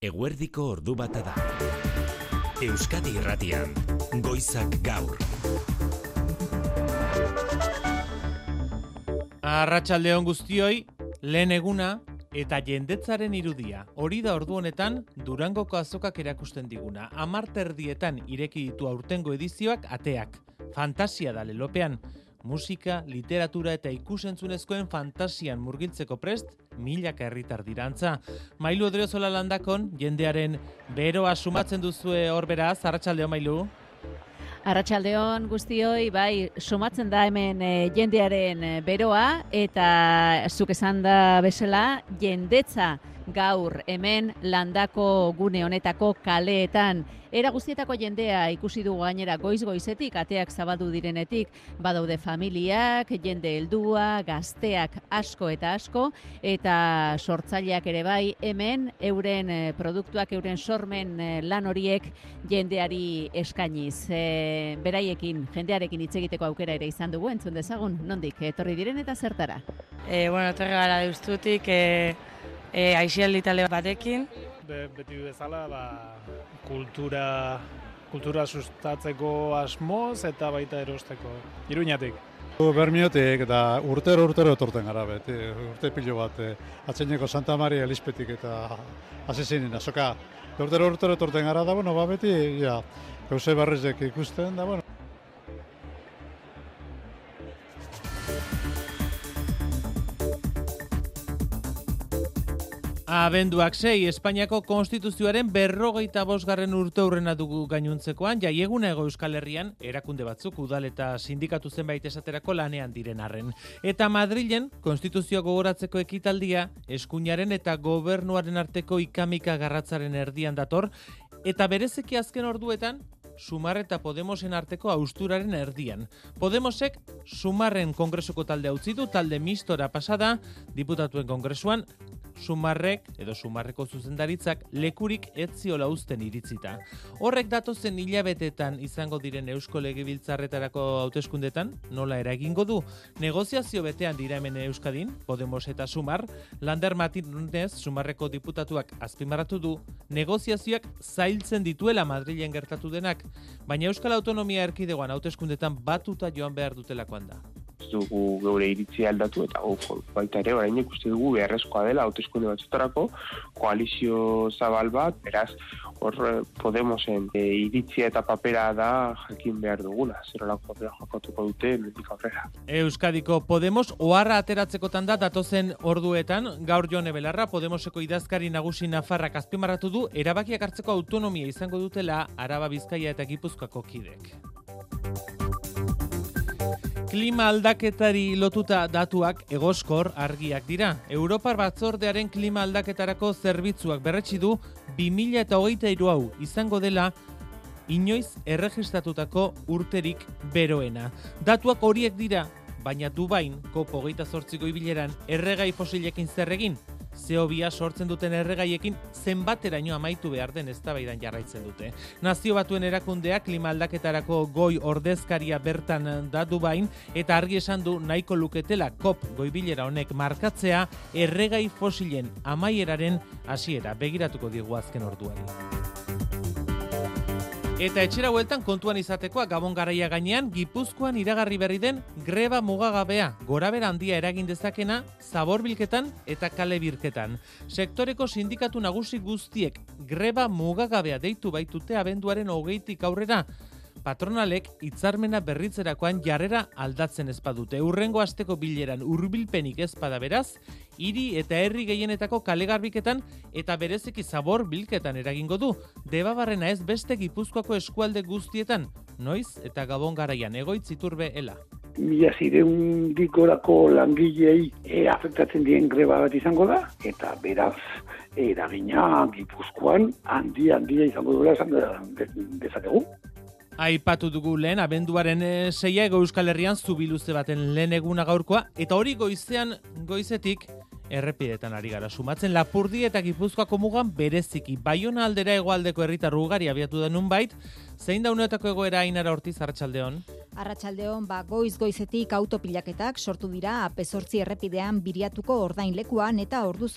Eguerdiko ordu bata da. Euskadi Irratian, Goizak Gaur. Arratsaldeon guztioi, lehen eguna eta jendetzaren irudia. Hori da ordu honetan Durangoko azokak erakusten diguna. Amarterdietan ireki ditu aurtengo edizioak ateak. Fantasia da lelopean. Musika, literatura eta ikusentzunezkoen fantasian murgiltzeko prest, milaka herritar dirantza. Mailu Odriozola landakon, jendearen beroa sumatzen duzue hor beraz, arratsaldeo Mailu. Arratsaldeon guztioi, bai, sumatzen da hemen eh, jendearen eh, beroa eta zuk esan da bezala jendetza gaur hemen landako gune honetako kaleetan era guztietako jendea ikusi dugu gainera goiz goizetik ateak zabaldu direnetik badaude familiak, jende heldua, gazteak asko eta asko eta sortzaileak ere bai hemen euren eh, produktuak euren sormen eh, lan horiek jendeari eskainiz. E, beraiekin jendearekin hitz egiteko aukera ere izan dugu entzun dezagun nondik etorri diren eta zertara. E, bueno, etorri gara deustutik, e, e, aixialdi tale batekin. Be, beti bezala, ba, kultura, kultura sustatzeko asmoz eta baita erosteko. Iruñatik. Bermiotik eta urtero urtero etorten gara beti, urte pilo bat, eh, atzeneko Santa Maria Elispetik eta asesinin, azoka. Urtero urtero etorten gara da, bueno, ba beti, ja, gauze barrizek ikusten, da, bueno, Abenduak sei, Espainiako Konstituzioaren berrogeita bosgarren urte hurrena dugu gainuntzekoan, jaieguna ego Euskal Herrian, erakunde batzuk udal eta sindikatu zenbait esaterako lanean diren arren. Eta Madrilen, Konstituzioa gogoratzeko ekitaldia, eskuinaren eta gobernuaren arteko ikamika garratzaren erdian dator, eta berezeki azken orduetan, Sumar eta Podemosen arteko austuraren erdian. Podemosek Sumarren kongresuko talde utzi du, talde mistora pasada, diputatuen kongresuan, Sumarrek edo Sumarreko zuzendaritzak lekurik etziola uzten iritzita. Horrek datozen hilabetetan izango diren Eusko Legebiltzarretarako hauteskundetan nola eragingo du? Negoziazio betean dira hemen Euskadin, Podemos eta Sumar, Lander Martinez Sumarreko diputatuak azpimarratu du negoziazioak zailtzen dituela Madrilen gertatu denak, baina Euskal Autonomia Erkidegoan hauteskundetan batuta joan behar dutelakoan da dugu geure iritzi aldatu eta guk baita ere orain ikuste dugu beharrezkoa dela hauteskunde batzutarako koalizio zabal bat, beraz hor eh, Podemosen e, iritzia eta papera da jakin behar dugula, zer olako jokatuko dute mendik aurrera. Euskadiko Podemos oharra ateratzekotan da datozen orduetan, gaur jone belarra Podemoseko idazkari nagusi Nafarrak azpimarratu du erabakiak hartzeko autonomia izango dutela Araba Bizkaia eta Gipuzkoako kidek. Klima aldaketari lotuta datuak egoskor argiak dira. Europar batzordearen klima aldaketarako zerbitzuak berretsi du 2023 hau izango dela inoiz erregistratutako urterik beroena. Datuak horiek dira, baina Dubain, kopo geita zortziko ibileran, erregai fosilekin zerregin, zeo bia sortzen duten erregaiekin zenbateraino amaitu behar den eztabaidan jarraitzen dute. Nazio batuen erakundea klima aldaketarako goi ordezkaria bertan eh, dadu bain eta argi esan du nahiko luketela kop goibilera honek markatzea erregai fosilen amaieraren hasiera begiratuko digu azken orduari. Eta etxera hueltan kontuan izatekoa gabon garaia gainean, gipuzkoan iragarri berri den greba mugagabea, gorabera handia eragin dezakena, zabor bilketan eta kale birketan. Sektoreko sindikatu nagusi guztiek greba mugagabea deitu baitute abenduaren hogeitik aurrera, patronalek hitzarmena berritzerakoan jarrera aldatzen ezpadute. Urrengo asteko bileran hurbilpenik ezpada beraz, hiri eta herri gehienetako kalegarbiketan eta berezeki zabor bilketan eragingo du. Debabarrena ez beste Gipuzkoako eskualde guztietan, noiz eta gabon garaian egoitz iturbe ela. Mila zireun dikorako langilei e, afektatzen dien greba bat izango da, eta beraz eragina Gipuzkoan handi handia izango duela esan dezakegu. Aipatu dugu lehen, abenduaren e, zeia ego euskal herrian zubiluze baten lehen eguna gaurkoa, eta hori goizean goizetik errepidetan ari gara. Sumatzen lapurdi eta gipuzkoako mugan bereziki baiona aldera egoaldeko herritar ugari abiatu da nunbait zein da uneetako egoera ainara hortiz hartxaldeon? Arratsaldeon ba goiz goizetik autopilaketak sortu dira AP8 errepidean biriatuko ordain lekuan eta ordu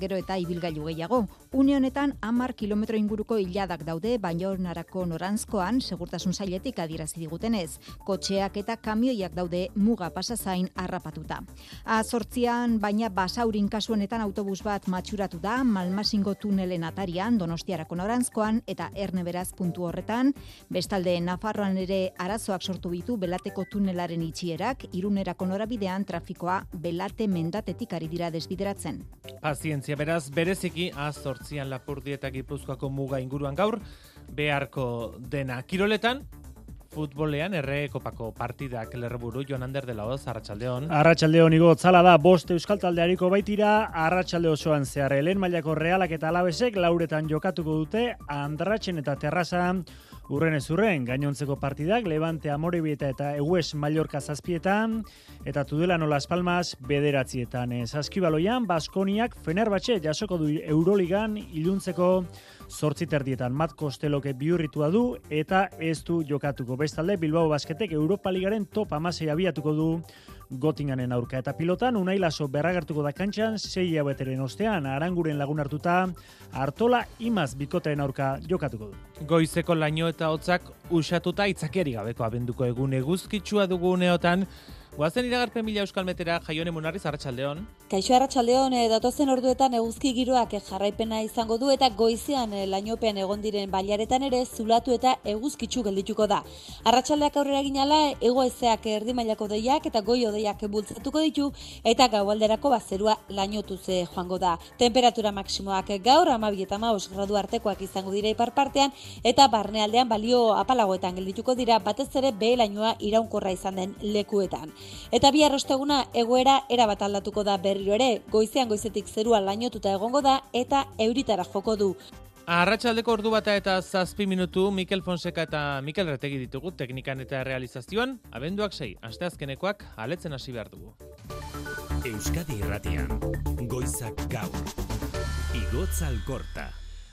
gero eta ibilgailu gehiago. Une honetan 10 kilometro inguruko iladak daude Baionarako norantzkoan segurtasun sailetik adierazi digutenez. Kotxeak eta kamioiak daude muga pasazain harrapatuta. A8an baina basaurin kasu honetan autobus bat matxuratu da Malmasingo tunelen atarian Donostiarako norantzkoan eta Erneberaz puntu horretan. Bestalde Nafarroan ere arazoak sortu ditu belateko tunelaren itxierak, irunerako norabidean trafikoa belate mendatetik ari dira desbideratzen. Pazientzia beraz, bereziki azortzian lapurdi eta gipuzkoako muga inguruan gaur, beharko dena. Kiroletan, futbolean erre kopako partidak lerreburu Joan Ander de la Oz, Arratxaldeon. Arratxaldeon igo tzala da, bost euskal taldeariko baitira, Arratxalde osoan zehar, helen mailako realak eta alabesek lauretan jokatuko dute, Andratzen eta Terrazan, Urren ez urren, gainontzeko partidak, Levante Amorebieta eta Egues Mallorca zazpietan, eta Tudelano Las Palmas bederatzietan. Zaskibaloian, Baskoniak Fenerbatxe jasoko du Euroligan iluntzeko zortziterdietan. Mat Kosteloke biurritua du eta ez du jokatuko. Bestalde, Bilbao Basketek Europa Ligaren top amasei abiatuko du Gotinganen aurka eta pilotan Unai Laso berragertuko da kantxan sei abeteren ostean aranguren lagun hartuta Artola imaz bikoteen aurka jokatuko du. Goizeko laino eta hotzak usatuta itzakeri gabeko abenduko egun eguzkitsua dugu uneotan Guazen iragarpen mila euskal metera jaione munarriz arratsaldeon. Kaixo arratsaldeon e, datozen orduetan eguzki giroak jarraipena izango du eta goizean e, lainopen egon diren bailaretan ere zulatu eta eguzkitsu geldituko da. Arratsaldeak aurrera ginala ego ezeak erdi mailako deiak eta goi odeiak bultzatuko ditu eta gaualderako bazerua lainotu ze joango da. Temperatura maksimoak gaur 12 eta 15 gradu artekoak izango dira ipar partean eta barnealdean balio apalagoetan geldituko dira batez ere behe lainoa iraunkorra izan den lekuetan. Eta bi arrosteguna egoera erabat aldatuko da berriro ere, goizean goizetik zerua lainotuta egongo da eta euritara joko du. Arratxaldeko ordu bata eta zazpi minutu Mikel Fonseca eta Mikel Retegi ditugu teknikan eta realizazioan, abenduak sei, asteazkenekoak aletzen hasi behar dugu. Euskadi Irratian, Goizak Gaur, Igotzal Korta.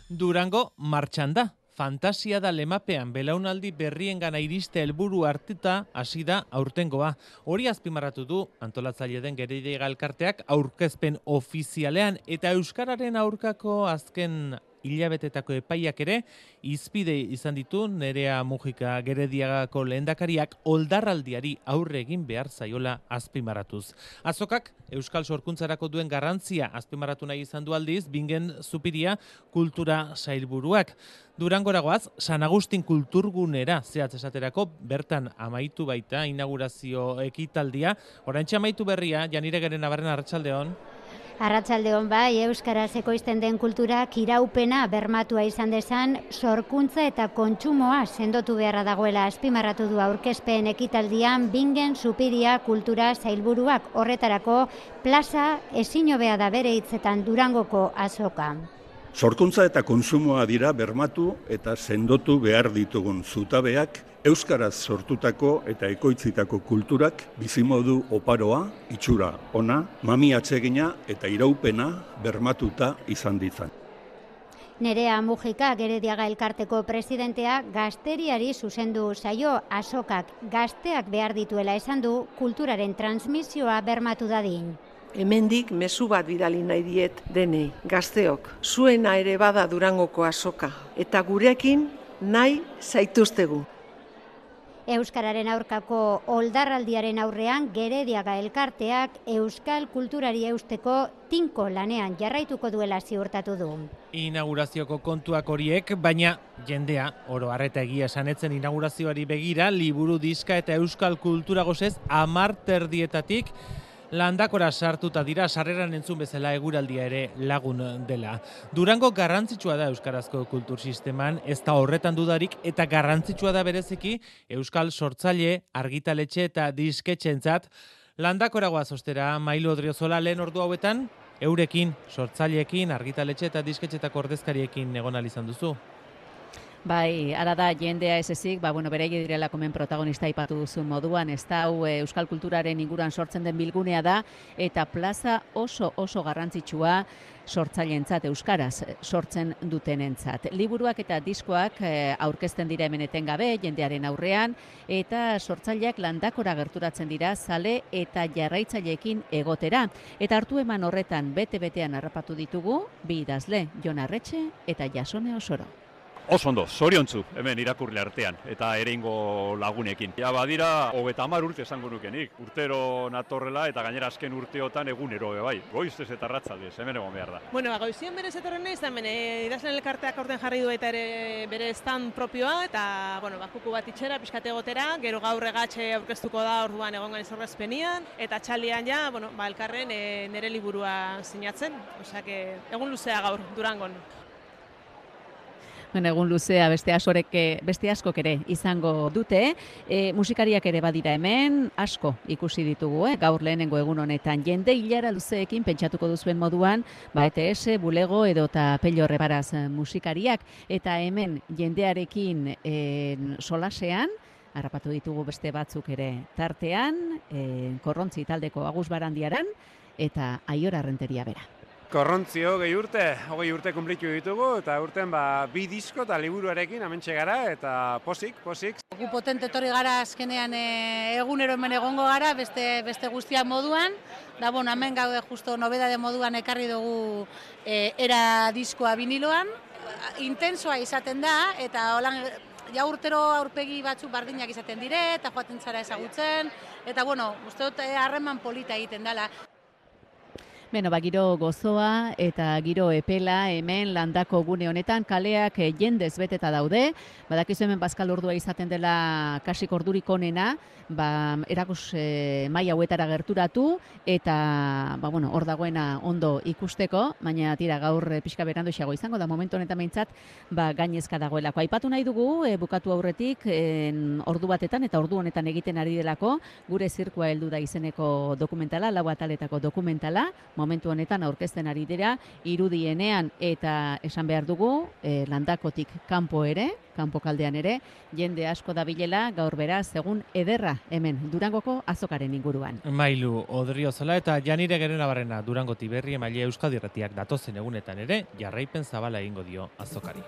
Durango martxan da, fantasia da lemapean belaunaldi berrien gana iriste helburu hartuta hasi da aurtengoa. Hori azpimarratu du antolatzaile den gereide galkarteak aurkezpen ofizialean eta Euskararen aurkako azken hilabetetako epaiak ere, izpide izan ditu nerea mugika gerediagako lehendakariak oldarraldiari aurre egin behar zaiola azpimaratuz. Azokak, Euskal Sorkuntzarako duen garrantzia azpimaratu nahi izan du aldiz, bingen zupiria kultura sailburuak. Durangoragoaz, San Agustin kulturgunera zehatz esaterako bertan amaitu baita inaugurazio ekitaldia. Orain amaitu berria, janire geren abarren arratsaldeon. Arratsaldeon bai, euskaraz ekoizten den kultura kiraupena bermatua izan desan, sorkuntza eta kontsumoa sendotu beharra dagoela azpimarratu du aurkezpen ekitaldian bingen supiria kultura zailburuak horretarako plaza ezinobea da bere hitzetan Durangoko azoka. Sorkuntza eta konsumoa dira bermatu eta sendotu behar ditugun zutabeak euskaraz sortutako eta ekoitzitako kulturak bizimodu oparoa, itxura ona, mami atsegina eta iraupena bermatuta izan ditzan. Nerea Mujika Gerediaga elkarteko presidentea gazteriari zuzendu saio asokak gazteak behar dituela esan du kulturaren transmisioa bermatu dadin hemendik mezu bat bidali nahi diet denei, gazteok. Zuena ere bada durangoko azoka, eta gurekin nahi zaituztegu. Euskararen aurkako oldarraldiaren aurrean gerediaga elkarteak euskal kulturari eusteko tinko lanean jarraituko duela ziurtatu du. Inaugurazioko kontuak horiek, baina jendea, oro harreta egia sanetzen inaugurazioari begira, liburu diska eta euskal kultura gozez amarterdietatik, landakora sartuta dira sarreran entzun bezala eguraldia ere lagun dela. Durango garrantzitsua da euskarazko kultur sisteman, ez da horretan dudarik eta garrantzitsua da bereziki euskal sortzaile, argitaletxe eta disketxentzat landakora ostera Mailo Odriozola lehen ordu hauetan eurekin sortzaileekin argitaletxe eta disketxetako ordezkariekin egon izan duzu. Bai, ara da jendea ez ezik, ba, bueno, bere direla komen protagonista ipatu duzun moduan, ez da, hau e, Euskal Kulturaren inguruan sortzen den bilgunea da, eta plaza oso oso garrantzitsua sortzaileentzat euskaraz sortzen dutenentzat. Liburuak eta diskoak e, aurkezten dira hemen etengabe jendearen aurrean eta sortzaileak landakora gerturatzen dira zale eta jarraitzaileekin egotera. Eta hartu eman horretan bete-betean harrapatu ditugu bi idazle, Jon Arretxe eta Jasone Osoro. Oso ondo, zoriontzu hemen irakurle artean eta ereingo lagunekin. Ja badira, hogeta hamar urte esango nukenik. Urtero natorrela eta gainera azken urteotan egunero bai. Goiztez eta ratzaldez, hemen egon behar da. Bueno, ba, goizien berez etorren nahiz, hemen e, idazlen elkarteak orden jarri du eta ere bere stand propioa eta, bueno, bakuku bat itxera, pixkate gotera, gero gaur egatxe aurkeztuko da orduan egon gani zorrezpenian, eta txalian ja, bueno, ba, elkarren e, nere liburua sinatzen, osea, egun luzea gaur, durangon. Bueno, egun luzea beste asorek beste askok ere izango dute. E, musikariak ere badira hemen, asko ikusi ditugu, eh? gaur lehenengo egun honetan. Jende hilara luzeekin pentsatuko duzuen moduan, ba ETS, Bulego edo eta Pello Rebaraz musikariak. Eta hemen jendearekin e, solasean, harrapatu ditugu beste batzuk ere tartean, e, korrontzi taldeko agus barandiaran, eta aiora renteria bera. Korrontzio gehi urte, hogei urte kumplitu ditugu, eta urten ba, bi disko eta liburuarekin amentxe gara, eta posik, posik. Gu potente etorri gara azkenean e, egunero hemen egongo gara, beste, beste guztia moduan, da bon, hemen gaude justo nobedade moduan ekarri dugu e, era diskoa biniloan, intensoa izaten da, eta holan ja urtero aurpegi batzuk bardinak izaten dire, eta joaten zara ezagutzen, eta bueno, uste dut eh, harreman polita egiten dela. Beno, ba, giro gozoa eta giro epela hemen landako gune honetan kaleak eh, jendez beteta daude. Badakizu hemen bazkal ordua izaten dela kasik ordurik onena, ba, erakus e, mai hauetara gerturatu eta ba, bueno, hor dagoena ondo ikusteko, baina tira gaur e, pixka berandu izango da. Momentu honetan behintzat ba, gainezka dagoelako. Aipatu nahi dugu, e, bukatu aurretik en, ordu batetan eta ordu honetan egiten ari delako, gure zirkua heldu da izeneko dokumentala, lau ataletako dokumentala, momentu honetan aurkezten ari dira irudienean eta esan behar dugu e, landakotik kanpo ere, kanpo kaldean ere, jende asko dabilela gaur beraz egun ederra hemen Durangoko azokaren inguruan. Mailu, Odrio Zola eta Janire Gerena Barrena Durango Tiberri emaile Euskadi Erratiak datozen egunetan ere jarraipen zabala egingo dio azokari.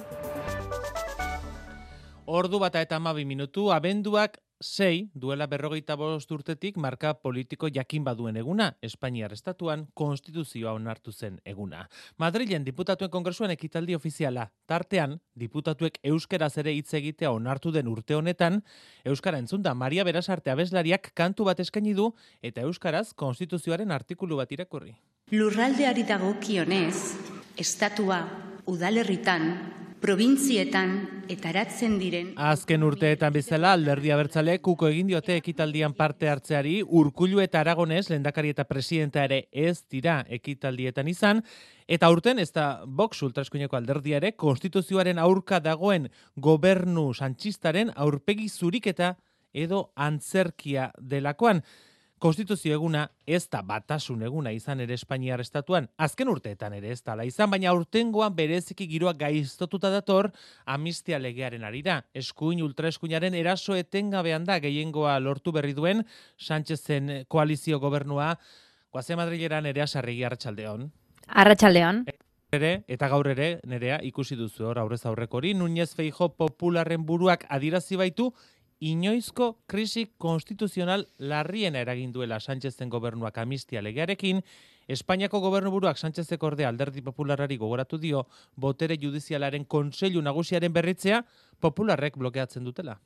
Ordu bata eta amabi minutu, abenduak sei, duela berrogeita bost urtetik marka politiko jakin baduen eguna, Espainiar Estatuan konstituzioa onartu zen eguna. Madrilen diputatuen kongresuan ekitaldi ofiziala, tartean, diputatuek euskeraz ere hitz egitea onartu den urte honetan, euskara entzunda Maria Berasarte abeslariak kantu bat eskaini du eta euskaraz konstituzioaren artikulu bat irakurri. Lurraldeari dago kionez, estatua, udalerritan, probintzietan eta eratzen diren... Azken urteetan bezala alderdi abertzale kuko egin diote ekitaldian parte hartzeari urkullu eta aragonez lendakari eta presidenta ere ez dira ekitaldietan izan, eta urten ez da Vox ultraskuineko alderdia ere konstituzioaren aurka dagoen gobernu sanchistaren aurpegi zuriketa edo antzerkia delakoan. Konstituzio eguna ez da batasun eguna izan ere Espainiar estatuan, azken urteetan ere ez dala izan, baina urtengoan bereziki giroa gaiztotuta dator amistia legearen arira. Eskuin ultraeskuinaren eraso etengabean da gehiengoa lortu berri duen Sánchezen koalizio gobernua. Guaze Madrileran ere asarregi arratsaldeon. Arratsaldeon. Ere, eta gaur ere, nerea, ikusi duzu hor aurrez aurrekori, Núñez Feijo popularren buruak adirazi baitu, inoizko krisi konstituzional larriena eragin duela Sánchezen gobernuak amistia legearekin, Espainiako gobernuburuak Sánchezek orde alderdi popularari gogoratu dio, botere judizialaren konseilu nagusiaren berritzea popularrek blokeatzen dutela.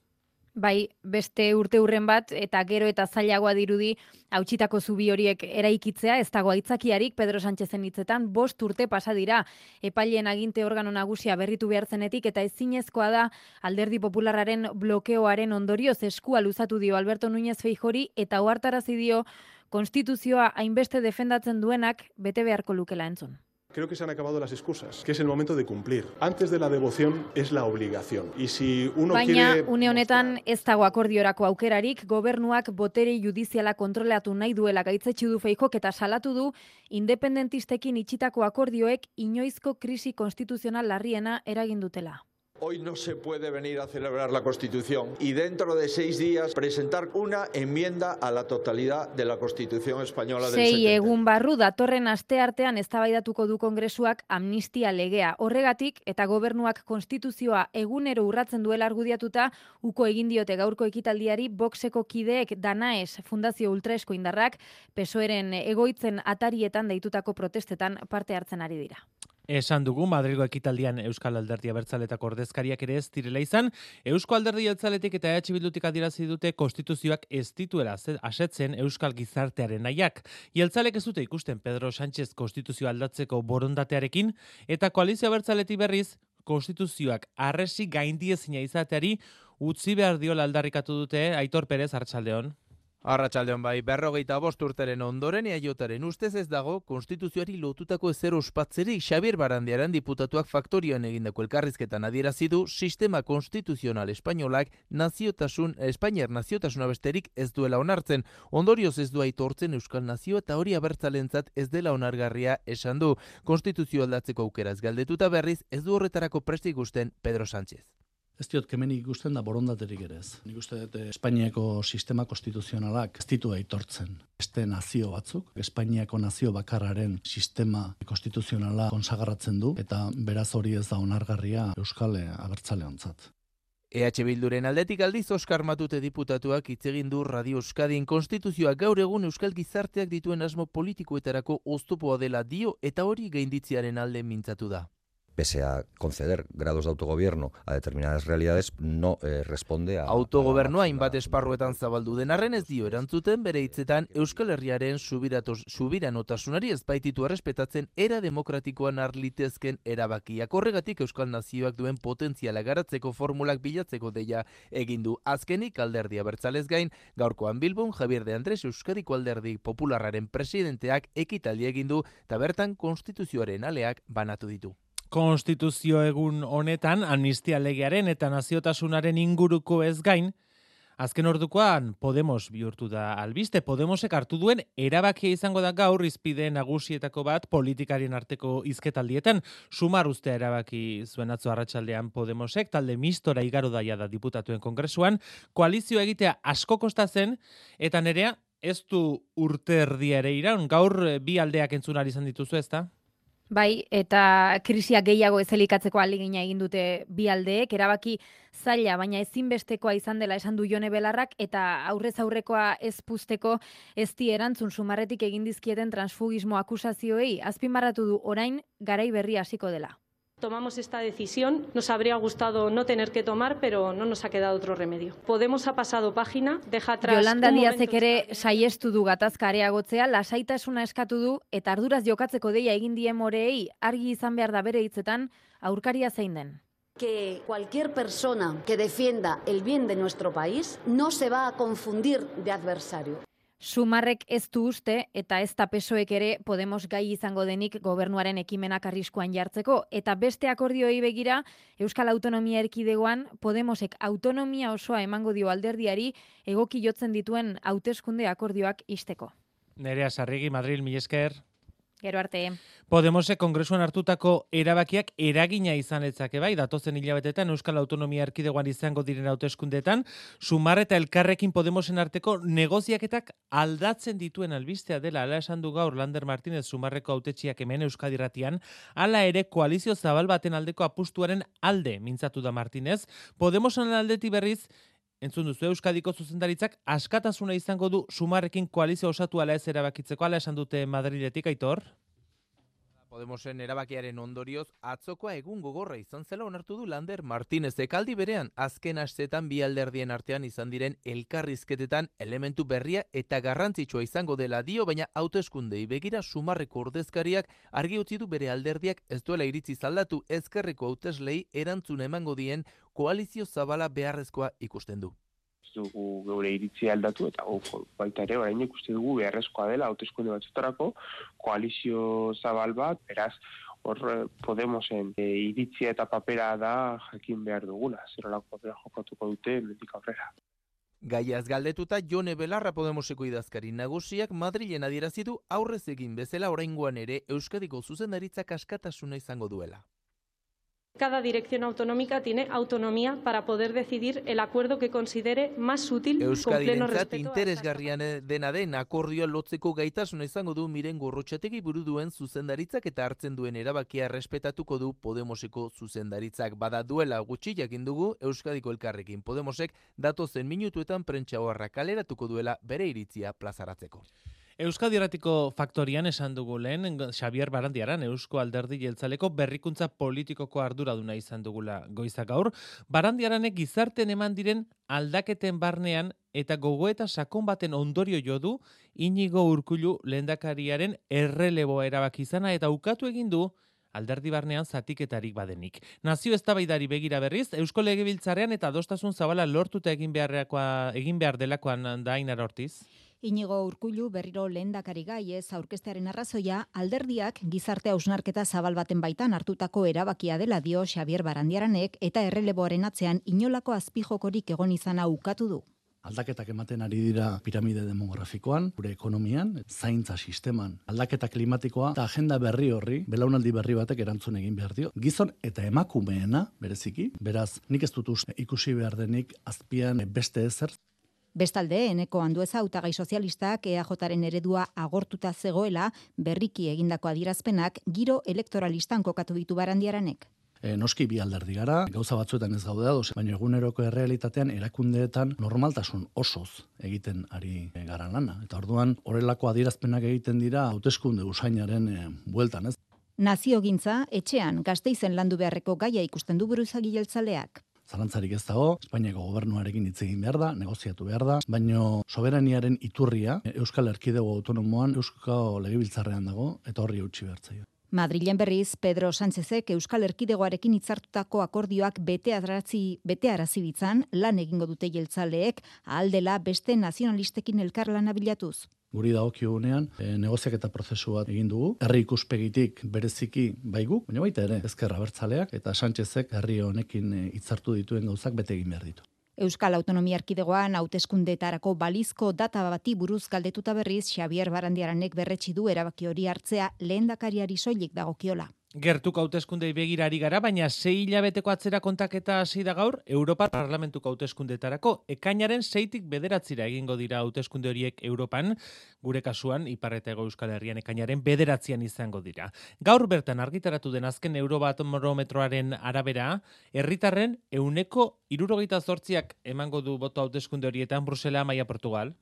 Bai, beste urte urren bat, eta gero eta zailagoa dirudi, hautsitako zubi horiek eraikitzea, ez dago aitzakiarik Pedro Sánchezen hitzetan, bost urte pasa dira, epaileen aginte organo nagusia berritu behar zenetik, eta ezinezkoa da alderdi populararen blokeoaren ondorioz eskua luzatu dio Alberto Núñez Feijori, eta ohartarazi dio konstituzioa hainbeste defendatzen duenak bete beharko lukela entzun. Creo que se han acabado las excusas, que es el momento de cumplir. Antes de la devoción es la obligación. Y si uno Baina, quiere... une honetan ez dago akordiorako aukerarik, gobernuak botere judiziala kontroleatu nahi duela gaitzetsi du feikok eta salatu du independentistekin itxitako akordioek inoizko krisi konstituzional larriena eragin dutela. Hoy no se puede venir a celebrar la Constitución y dentro de seis días presentar una enmienda a la totalidad de la Constitución española del Sei 70. egun barru datorren aste artean eztabaidatuko du kongresuak amnistia legea. Horregatik eta gobernuak konstituzioa egunero urratzen duela argudiatuta uko egin diote gaurko ekitaldiari boxeko kideek Danaes Fundazio Ultraesko indarrak PSOEren egoitzen atarietan deitutako protestetan parte hartzen ari dira. Esan dugu Madrilgo ekitaldian Euskal Alderdi Abertzaletako ordezkariak ere ez direla izan, Eusko Alderdi Jeltzaletik eta EH Bildutik adierazi dute konstituzioak ez dituela ze- asetzen Euskal gizartearen nahiak. Jeltzalek ez dute ikusten Pedro Sánchez konstituzioa aldatzeko borondatearekin eta koalizio Abertzaletik berriz konstituzioak arresi gaindiezina izateari utzi behar diola aldarrikatu dute Aitor Perez Artsaldeon. Arratsaldeon bai, berrogeita bost urteren ondoren eaiotaren ustez ez dago konstituzioari lotutako ezer ospatzeri Xabier Barandiaran diputatuak faktorian egindako elkarrizketan adierazi du sistema konstituzional espainolak naziotasun Espainiar naziotasuna besterik ez duela onartzen. Ondorioz ez du aitortzen euskal nazio eta hori abertzalentzat ez dela onargarria esan du. Konstituzio aldatzeko aukeraz galdetuta berriz ez du horretarako presti ikusten Pedro Sánchez. Ez diot kemenik ikusten da borondaterik ere ez. Nik uste dut eh, Espainiako sistema konstituzionalak ez ditu aitortzen. Beste nazio batzuk, Espainiako nazio bakarraren sistema konstituzionala konsagarratzen du, eta beraz hori ez da onargarria Euskal eh, abertzaleontzat. EH Bilduren aldetik aldiz Oskar Matute diputatuak hitz egin du Radio Euskadin konstituzioa gaur egun euskal gizarteak dituen asmo politikoetarako oztopoa dela dio eta hori gainditziaren alde mintzatu da. Pese a conceder grados de autogobierno a determinadas realidades, no eh, responde a... Autogobernua hainbat esparruetan zabaldu den arren ez dio erantzuten bere hitzetan Euskal Herriaren subiranotasunari ez baititu errespetatzen era demokratikoan arlitezken erabakiak. Horregatik Euskal Nazioak duen potentziala garatzeko formulak bilatzeko deia egin du. Azkenik alderdi abertzalez gain, gaurkoan Bilbon Javier de Andres Euskadiko alderdi popularraren presidenteak ekitaldi egin du eta bertan konstituzioaren aleak banatu ditu. Konstituzio egun honetan amnistia legearen eta naziotasunaren inguruko ez gain, azken ordukoan Podemos bihurtu da albiste. Podemosek hartu duen erabakia izango da gaur izpide nagusietako bat politikarien arteko izketaldietan. Sumar ustea erabaki zuen atzo arratsaldean Podemosek, talde mistora igaro daia da diputatuen kongresuan, koalizio egitea asko kosta zen, eta nerea ez du urte erdia ere iraun. Gaur eh, bi aldeak entzunari izan dituzu ezta? Bai, eta krisia gehiago ez elikatzeko aligina egin dute bi aldeek, erabaki zaila, baina ezinbestekoa izan dela esan du Jone Belarrak, eta aurrez aurrekoa ez puzteko ez di erantzun sumarretik egin dizkieten transfugismo akusazioei, azpimarratu du orain garai berri hasiko dela. Tomamos esta decisión, nos habría gustado no tener que tomar, pero no nos ha quedado otro remedio. Podemos ha pasado página, deja atrás Yolanda Diazek ere saiestu du gatazka areagotzea, lasaitasuna eskatu du eta arduraz jokatzeko deia egin die moreei argi izan behar da bere hitzetan aurkaria zein den. que cualquier persona que defienda el bien de nuestro país no se va a confundir de adversario. Sumarrek ez du uste eta ez da pesoek ere Podemos gai izango denik gobernuaren ekimenak arriskuan jartzeko eta beste akordioi begira Euskal Autonomia Erkidegoan Podemosek autonomia osoa emango dio alderdiari egoki jotzen dituen hauteskunde akordioak isteko. Nerea Sarrigi, Madrid, Milesker. Gero arte. Podemosek kongresuan hartutako erabakiak eragina izan etzake bai, datozen hilabetetan Euskal Autonomia Erkidegoan izango diren hauteskundetan, sumar eta elkarrekin Podemosen arteko negoziaketak aldatzen dituen albistea dela, ala esan du gaur Lander Martinez sumarreko autetxiak hemen Euskadiratian, hala ere koalizio zabal baten aldeko apustuaren alde mintzatu da Martinez, Podemosen aldeti berriz, Entzun duzu Euskadiko zuzendaritzak askatasuna izango du sumarrekin koalizio osatu ala ez erabakitzeko ala esan dute Madriletik aitor. Podemosen erabakiaren ondorioz, atzokoa egun gogorra izan zela onartu du Lander Martinez ekaldi berean, azken astetan bi alderdien artean izan diren elkarrizketetan elementu berria eta garrantzitsua izango dela dio, baina hauteskundei begira sumarreko ordezkariak argi utzi du bere alderdiak ez duela iritzi zaldatu ezkerreko hauteslei erantzun emango dien koalizio zabala beharrezkoa ikusten du dugu geure iritzia aldatu eta guk baita ere orain ikuste dugu beharrezkoa dela hauteskunde batzutarako koalizio zabal bat, beraz hor eh, Podemosen e, iritzia eta papera da jakin behar dugula, zerolako papera jokatuko dute mendik aurrera. Gaiaz galdetuta Jone Belarra Podemoseko idazkari nagusiak Madrilen adierazi du aurrez egin bezala oraingoan ere Euskadiko zuzendaritzak askatasuna izango duela. Cada dirección autonómica tiene autonomía para poder decidir el acuerdo que considere más útil con pleno Euskadirentzat interesgarrian dena den akordioa lotzeko gaitasuna izango du miren gorrotxategi buru duen zuzendaritzak eta hartzen duen erabakia respetatuko du Podemoseko zuzendaritzak bada duela gutxi jakin dugu Euskadiko elkarrekin Podemosek datozen minutuetan prentsa horra kaleratuko duela bere iritzia plazaratzeko. Euskadi Erratiko Faktorian esan dugu lehen Xavier Barandiaran Eusko Alderdi Jeltzaleko berrikuntza politikoko arduraduna izan dugula goizak gaur. Barandiaranek gizarten eman diren aldaketen barnean eta gogoeta sakon baten ondorio jo du Inigo Urkullu lehendakariaren erreleboa erabaki izana eta ukatu egin du alderdi barnean zatiketarik badenik. Nazio eztabaidari begira berriz, Eusko Legebiltzarean eta adostasun zabala lortuta egin beharrekoa egin behar delakoan da Ortiz. Inigo Urkullu berriro lehendakari gai ez aurkeztearen arrazoia alderdiak gizarte hausnarketa zabal baten baitan hartutako erabakia dela dio Xavier Barandiaranek eta erreleboaren atzean inolako azpijokorik egon izana ukatu du. Aldaketak ematen ari dira piramide demografikoan, gure ekonomian, zaintza sisteman, aldaketa klimatikoa eta agenda berri horri, belaunaldi berri batek erantzun egin behar dio. Gizon eta emakumeena, bereziki, beraz, nik ez dut ikusi behar denik azpian beste ezer, Bestalde, eneko handueza hautagai sozialistak EAJaren eredua agortuta zegoela berriki egindako adierazpenak giro elektoralistan kokatu ditu barandiaranek. E, noski bi alderdi gara, gauza batzuetan ez gaude dauz, baina eguneroko errealitatean erakundeetan normaltasun osoz egiten ari gara lana. Eta orduan, horrelako adierazpenak egiten dira hauteskunde usainaren e, bueltan, ez? Naziogintza, etxean, gazteizen landu beharreko gaia ikusten du buruzagi jeltzaleak. Zalantzarik ez dago, Espainiako gobernuarekin hitz egin behar da, negoziatu behar da, baino soberaniaren iturria Euskal Erkidego Autonomoan Euskal Legebiltzarrean dago, eta horri utzi behar Madrilen berriz, Pedro Sánchezek Euskal Erkidegoarekin hitzartutako akordioak bete arazi, bete arazi bitzan, lan egingo dute jeltzaleek, ahaldela beste nazionalistekin elkarlana bilatuz. Guri dagokiogunean e, negoziak eta prozesu bat egin dugu. Herri ikuspegitik bereziki baigu, baina baita ere ezkerra bertzaleak eta Sánchezek herri honekin e, hitzartu dituen gauzak bete egin behar ditu. Euskal Autonomia Erkidegoan hauteskundetarako balizko data bati buruz galdetuta berriz Xavier Barandiaranek berretsi du erabaki hori hartzea lehendakariari soilik dagokiola. Gertuko hauteskundei begirari gara, baina sei hilabeteko atzera kontaketa hasi da gaur Europar Parlamentuko hauteskundetarako. Ekainaren seitik bederatzira egingo dira hauteskunde horiek Europan, gure kasuan Ipar eta Ego Euskal Herrian ekainaren bederatzian izango dira. Gaur bertan argitaratu den azken Eurobarometroaren arabera, herritarren euneko irurogeita zortziak emango du boto hauteskunde horietan Brusela, Maia, Portugal.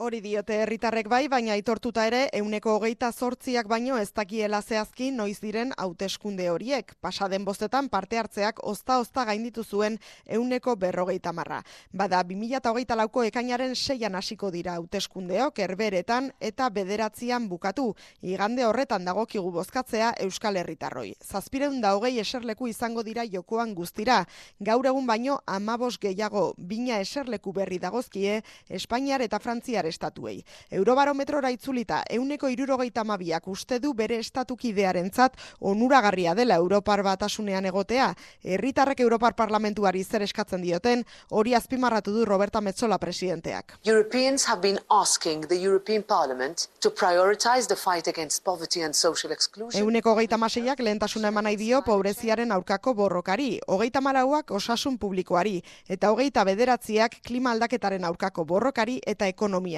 Hori diote herritarrek bai, baina aitortuta ere euneko hogeita zortziak baino ez dakiela zehazki noiz diren hauteskunde horiek. Pasaden bostetan parte hartzeak ozta-ozta gainditu zuen euneko berrogeita marra. Bada, 2008 lauko ekainaren seian hasiko dira hauteskundeok erberetan eta bederatzian bukatu. Igande horretan dagokigu bozkatzea Euskal Herritarroi. Zazpireun da hogei eserleku izango dira jokoan guztira. Gaur egun baino amabos gehiago bina eserleku berri dagozkie Espainiar eta Frantziar estatuei. Eurobarometrora itzulita, euneko irurogeita mabiak uste du bere estatukidearen zat onuragarria dela Europar batasunean egotea. Herritarrek Europar parlamentuari zer eskatzen dioten, hori azpimarratu du Roberta Metzola presidenteak. Europeans have been asking the European Parliament to prioritize the fight against poverty and social exclusion. Euneko hogeita maseiak lehentasuna eman nahi dio pobreziaren aurkako borrokari, hogeita malauak osasun publikoari, eta hogeita bederatziak klima aldaketaren aurkako borrokari eta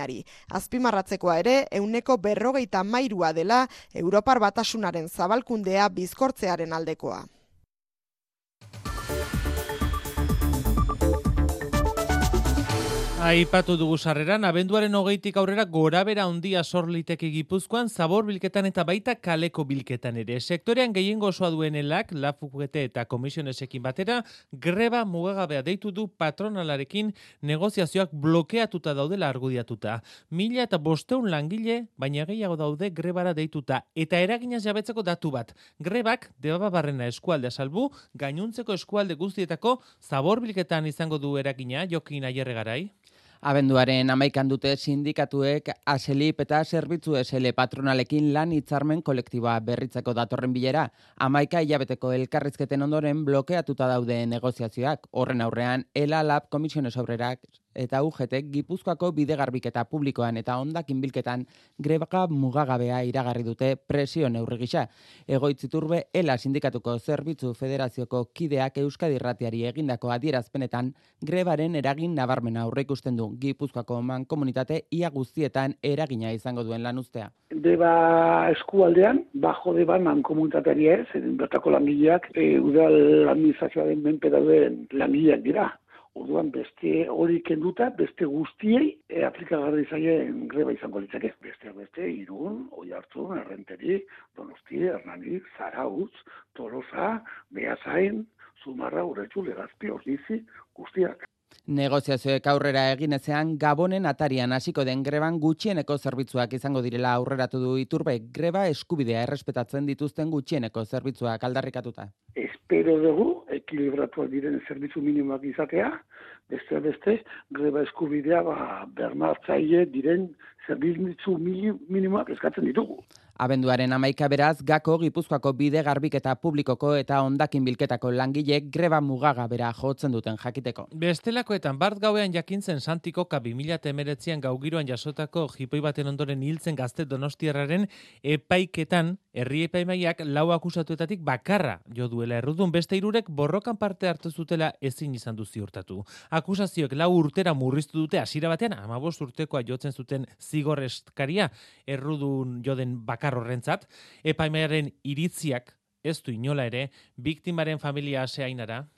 ekonomiari. Azpimarratzekoa ere, euneko berrogeita mairua dela Europar batasunaren zabalkundea bizkortzearen aldekoa. Aipatu dugu sarreran, abenduaren hogeitik aurrera gorabera handia sor liteke gipuzkoan, zabor bilketan eta baita kaleko bilketan ere. Sektorean gehiengo osoa duenelak, lafukete eta komisionesekin batera, greba mugagabea deitu du patronalarekin negoziazioak blokeatuta daudela argudiatuta. Mila eta bosteun langile, baina gehiago daude grebara deituta. Eta eraginaz jabetzeko datu bat. Grebak, debaba barrena eskualde salbu, gainuntzeko eskualde guztietako zabor bilketan izango du eragina, jokin aierre garai. Abenduaren amaikan dute sindikatuek aselip eta zerbitzu esele patronalekin lan hitzarmen kolektiboa berritzeko datorren bilera. Amaika hilabeteko elkarrizketen ondoren blokeatuta daude negoziazioak. Horren aurrean, ELA Lab Komisiones Obrerak eta UGT Gipuzkoako bidegarbiketa publikoan eta ondakin bilketan greba mugagabea iragarri dute presio neurri gisa. Egoitziturbe ELA sindikatuko zerbitzu federazioko kideak Euskadi Irratiari egindako adierazpenetan grebaren eragin nabarmena aurreikusten du Gipuzkoako man komunitate ia guztietan eragina izango duen lan ustea. Deba eskualdean, bajo deba man komunitateari ez, bertako langileak, e, udal administrazioaren menpe dauden langileak dira. Orduan beste hori kenduta, beste guztiei e, aplikagarri zaien greba izango litzake. Beste beste, irun, oi hartzun, errenteri, donosti, hernani, zarautz, tolosa, behazain, zumarra, uretxu, legazpi, ordizi, guztiak. Negoziazioek aurrera egin ezean, Gabonen atarian hasiko den greban gutxieneko zerbitzuak izango direla aurreratu du iturbe, greba eskubidea errespetatzen dituzten gutxieneko zerbitzuak aldarrikatuta. Espero dugu, ekilibratuak diren zerbitzu minimoak izatea, beste beste, greba eskubidea ba, bermartzaile diren zerbitzu minimoak eskatzen ditugu. Abenduaren amaika beraz, gako gipuzkoako bide garbik eta publikoko eta ondakin bilketako langilek greba mugaga bera jotzen duten jakiteko. Bestelakoetan bart gauean jakintzen santiko ka 2000 gau giroan jasotako jipoi baten ondoren hiltzen gazte donostierraren epaiketan herri epaimaiak lau akusatuetatik bakarra jo duela errudun beste irurek borrokan parte hartu zutela ezin izan du ziurtatu. Akusazioek lau urtera murriztu dute hasiera batean amabost urtekoa jotzen zuten zigorrezkaria errudun joden bakar horrentzat, epaimaiaren iritziak ez du inola ere, biktimaren familia aseainara.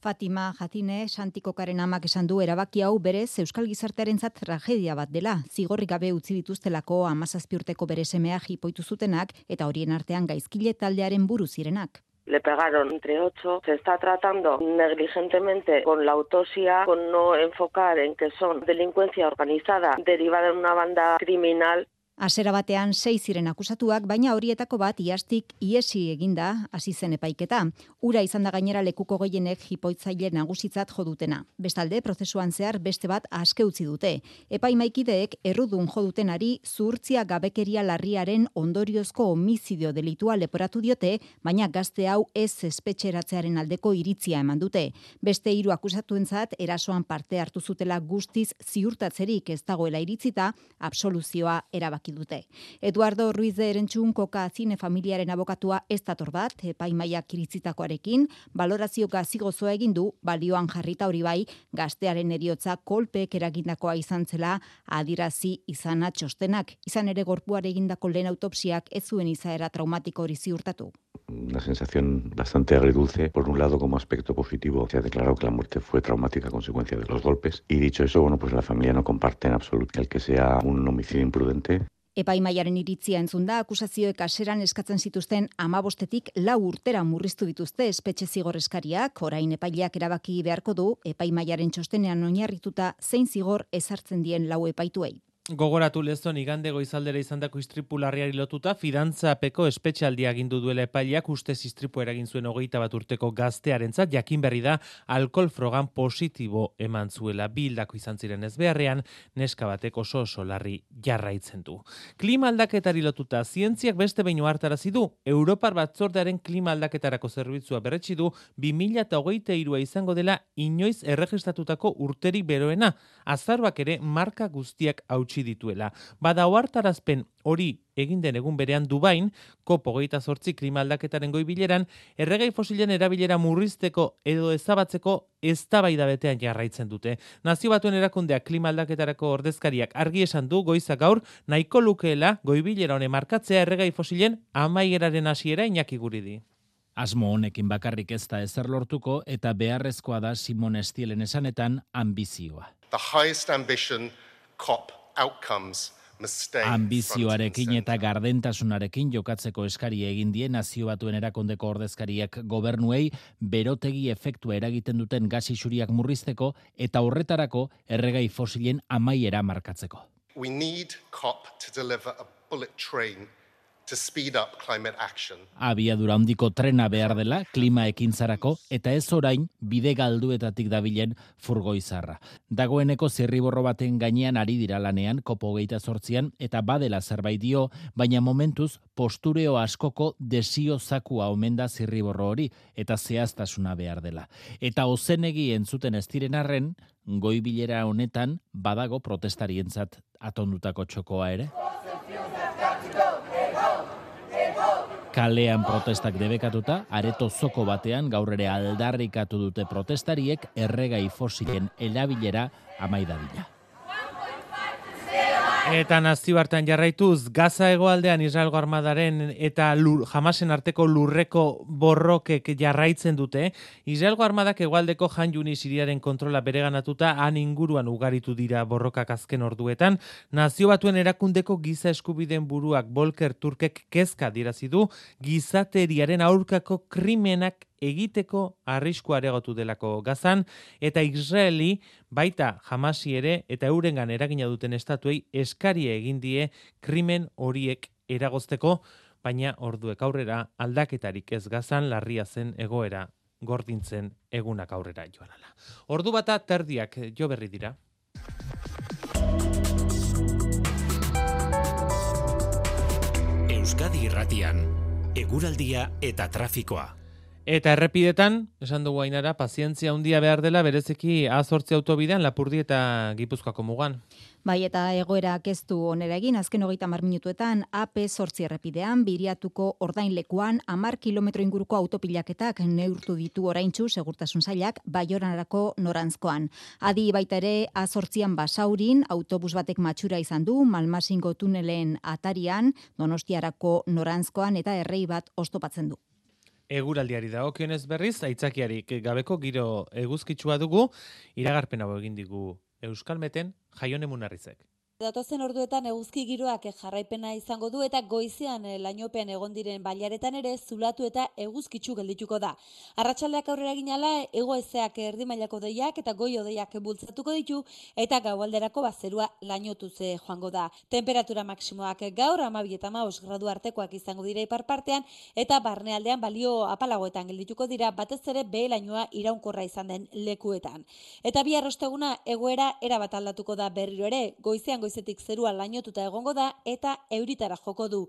Fatima Jatine Santikokaren amak esan du erabaki hau berez Euskal Gizartearentzat tragedia bat dela. Zigorrik gabe utzi dituztelako 17 urteko bere semea jipoitu zutenak eta horien artean gaizkile taldearen buru zirenak. Le pegaron entre ocho. Se está tratando negligentemente con la autopsia, con no enfocar en que son delincuencia organizada derivada de una banda criminal Asera batean sei ziren akusatuak, baina horietako bat iastik iesi eginda hasi zen epaiketa. Ura izan da gainera lekuko gehienek jipoitzaile nagusitzat jodutena. Bestalde, prozesuan zehar beste bat aske utzi dute. Epaimaikideek errudun jodutenari zuhurtzia gabekeria larriaren ondoriozko homizidio delitua leporatu diote, baina gazte hau ez espetxeratzearen aldeko iritzia eman dute. Beste hiru akusatuentzat erasoan parte hartu zutela guztiz ziurtatzerik ez dagoela iritzita, absoluzioa erabak erabaki dute. Eduardo Ruiz de Erentxun koka zine familiaren abokatua ez dator bat, epaimaia kiritzitakoarekin, balorazio gazi gozoa egin du, balioan jarrita hori bai, gaztearen eriotza kolpeek eragindakoa izan zela, adirazi izana txostenak, izan ere gorpuare egindako lehen autopsiak ez zuen izaera traumatiko hori ziurtatu. Una sensación bastante agridulce. Por un lado, como aspecto positivo, se ha declarado que la muerte fue traumática a consecuencia de los golpes. Y dicho eso, bueno, pues la familia no comparte en absoluto el que sea un homicidio imprudente. Epaimaiaren iritzia entzun da, akusazioek aseran eskatzen zituzten amabostetik lau urtera murriztu dituzte espetxe zigorreskariak, orain epaileak erabaki beharko du, epaimaiaren txostenean oinarrituta zein zigor ezartzen dien lau epaituei. Gogoratu lezon igande goizaldera izandako istripu larriari lotuta, fidantzapeko espetxaldia agindu duela epaileak uste istripu eragin zuen hogeita bat urteko gaztearentzat jakin berri da alkohol frogan positibo eman zuela bildako izan ziren ez beharrean, neska batek oso oso larri jarraitzen du. Klima aldaketari lotuta, zientziak beste behin hartarazi du, Europar batzordearen klima aldaketarako zerbitzua berretsi du, 2000 eta hogeita irua izango dela inoiz erregistatutako urterik beroena, azarbak ere marka guztiak hau utzi dituela. Bada oartarazpen hori egin den egun berean Dubain, kopo geita sortzi klimaldaketaren goi bileran, erregai fosilen erabilera murrizteko edo ezabatzeko ez da betean jarraitzen dute. Nazio batuen erakundeak klimaldaketarako ordezkariak argi esan du goizak gaur, nahiko lukeela goi bilera hone markatzea erregai fosilen amaieraren hasiera inaki guridi. Asmo honekin bakarrik ez da ezer lortuko eta beharrezkoa da Simon Estielen esanetan ambizioa. The highest ambition COP Ambizioarekin eta gardentasunarekin jokatzeko eskari egin die nazio batuen erakondeko ordezkariak gobernuei berotegi efektua eragiten duten gasisuriak murrizteko eta horretarako erregai fosilen amaiera markatzeko. We need COP to deliver a bullet train to speed up climate action. Abiadura handiko trena behar dela klima ekintzarako eta ez orain bide galduetatik dabilen furgoizarra. Dagoeneko zirriborro baten gainean ari dira lanean kopo geita sortzian eta badela zerbait dio, baina momentuz postureo askoko desio zakua omen da zirriborro hori eta zehaztasuna behar dela. Eta ozenegi entzuten ez diren arren, goi bilera honetan badago protestarientzat atondutako txokoa ere. Kalean protestak debekatuta, areto zoko batean gaur ere aldarrikatu dute protestariek erregai fosilen erabilera amaidadila. Eta nazioartean jarraituz, Gaza hegoaldean Israelgo armadaren eta lur, jamasen arteko lurreko borrokek jarraitzen dute. Israelgo armadak hegoaldeko jan juni siriaren kontrola bereganatuta han inguruan ugaritu dira borrokak azken orduetan. Nazio batuen erakundeko giza eskubiden buruak Volker Turkek kezka dirazi du gizateriaren aurkako krimenak egiteko arrisku aregotu delako gazan, eta Israeli baita jamasi ere eta eurengan eragina duten estatuei eskaria egin die krimen horiek eragozteko, baina orduek aurrera aldaketarik ez gazan larria zen egoera gordintzen egunak aurrera joan ala. Ordu bata terdiak jo berri dira. Euskadi irratian, eguraldia eta trafikoa. Eta errepidetan, esan dugu ainara, pazientzia handia behar dela berezeki azortzi autobidean lapurdi eta gipuzkoako mugan. Bai, eta egoera keztu onera egin, azken hogeita mar minutuetan, AP sortzi errepidean, biriatuko ordainlekuan, amar kilometro inguruko autopilaketak neurtu ditu oraintzu segurtasun zailak, baioranarako norantzkoan. Adi baita ere, azortzian basaurin, autobus batek matxura izan du, malmasingo tunelen atarian, donostiarako norantzkoan eta errei bat ostopatzen du. Eguraldiari dagokionez berriz, aitzakiarik gabeko giro eguzkitsua dugu, iragarpen hau egin digu Euskalmeten jaione munarrizek. Datozen orduetan eguzki giroak jarraipena izango du eta goizean eh, lainopean egon diren bailaretan ere zulatu eta eguzkitzu geldituko da. Arratsaldeak aurrera ginala ego ezeak erdi mailako deiak eta goi odeiak bultzatuko ditu eta gaualderako bazerua lainotu ze joango da. Temperatura maksimoak gaur 12 eta 15 gradu artekoak izango dira ipar partean eta barnealdean balio apalagoetan geldituko dira batez ere behe lainoa iraunkorra izan den lekuetan. Eta bi arrosteguna egoera erabat aldatuko da berriro ere goizean goizetik zerua lainotuta egongo da eta euritara joko du.